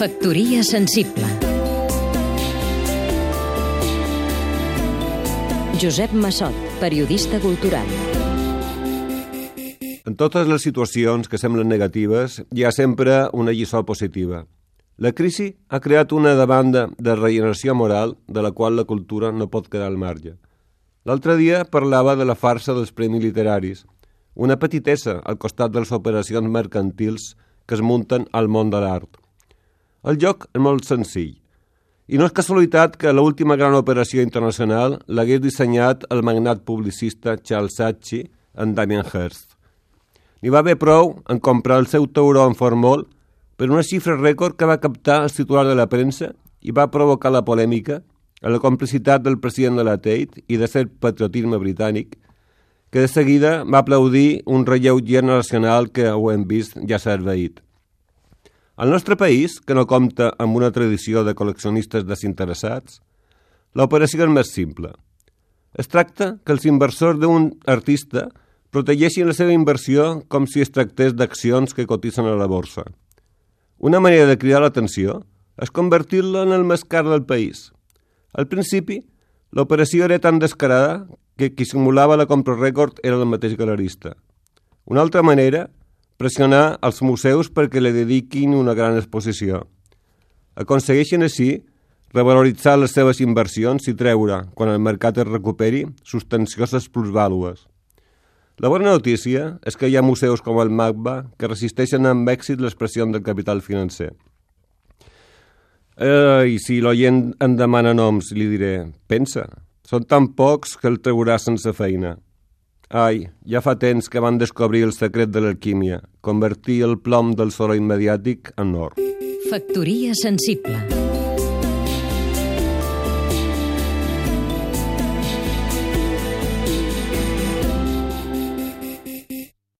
Factoria sensible Josep Massot, periodista cultural En totes les situacions que semblen negatives hi ha sempre una lliçó positiva. La crisi ha creat una demanda de regeneració moral de la qual la cultura no pot quedar al marge. L'altre dia parlava de la farsa dels premis literaris, una petitessa al costat de les operacions mercantils que es munten al món de l'art. El joc és molt senzill, i no és casualitat que l'última gran operació internacional l'hagués dissenyat el magnat publicista Charles Saatchi en Damien Hirst. N'hi va haver prou en comprar el seu tauró en formol per una xifra rècord que va captar els titulars de la premsa i va provocar la polèmica a la complicitat del president de la Tate i de cert patriotisme britànic que de seguida va aplaudir un relleu generacional que ho hem vist ja s'ha esveït. Al nostre país, que no compta amb una tradició de col·leccionistes desinteressats, l'operació és més simple. Es tracta que els inversors d'un artista protegeixin la seva inversió com si es tractés d'accions que cotitzen a la borsa. Una manera de cridar l'atenció és convertir-la en el més car del país. Al principi, l'operació era tan descarada que qui simulava la compra rècord era el mateix galerista. Una altra manera, pressionar els museus perquè li dediquin una gran exposició. Aconsegueixen així revaloritzar les seves inversions i treure, quan el mercat es recuperi, substancioses plusvàlues. La bona notícia és que hi ha museus com el MACBA que resisteixen amb èxit l'expressió del capital financer. Eh, I si l'oient en demana noms, li diré, pensa, són tan pocs que el traurà sense feina. Ai, ja fa temps que van descobrir el secret de l'alquímia, convertir el plom del soroll mediàtic en or. Factoria sensible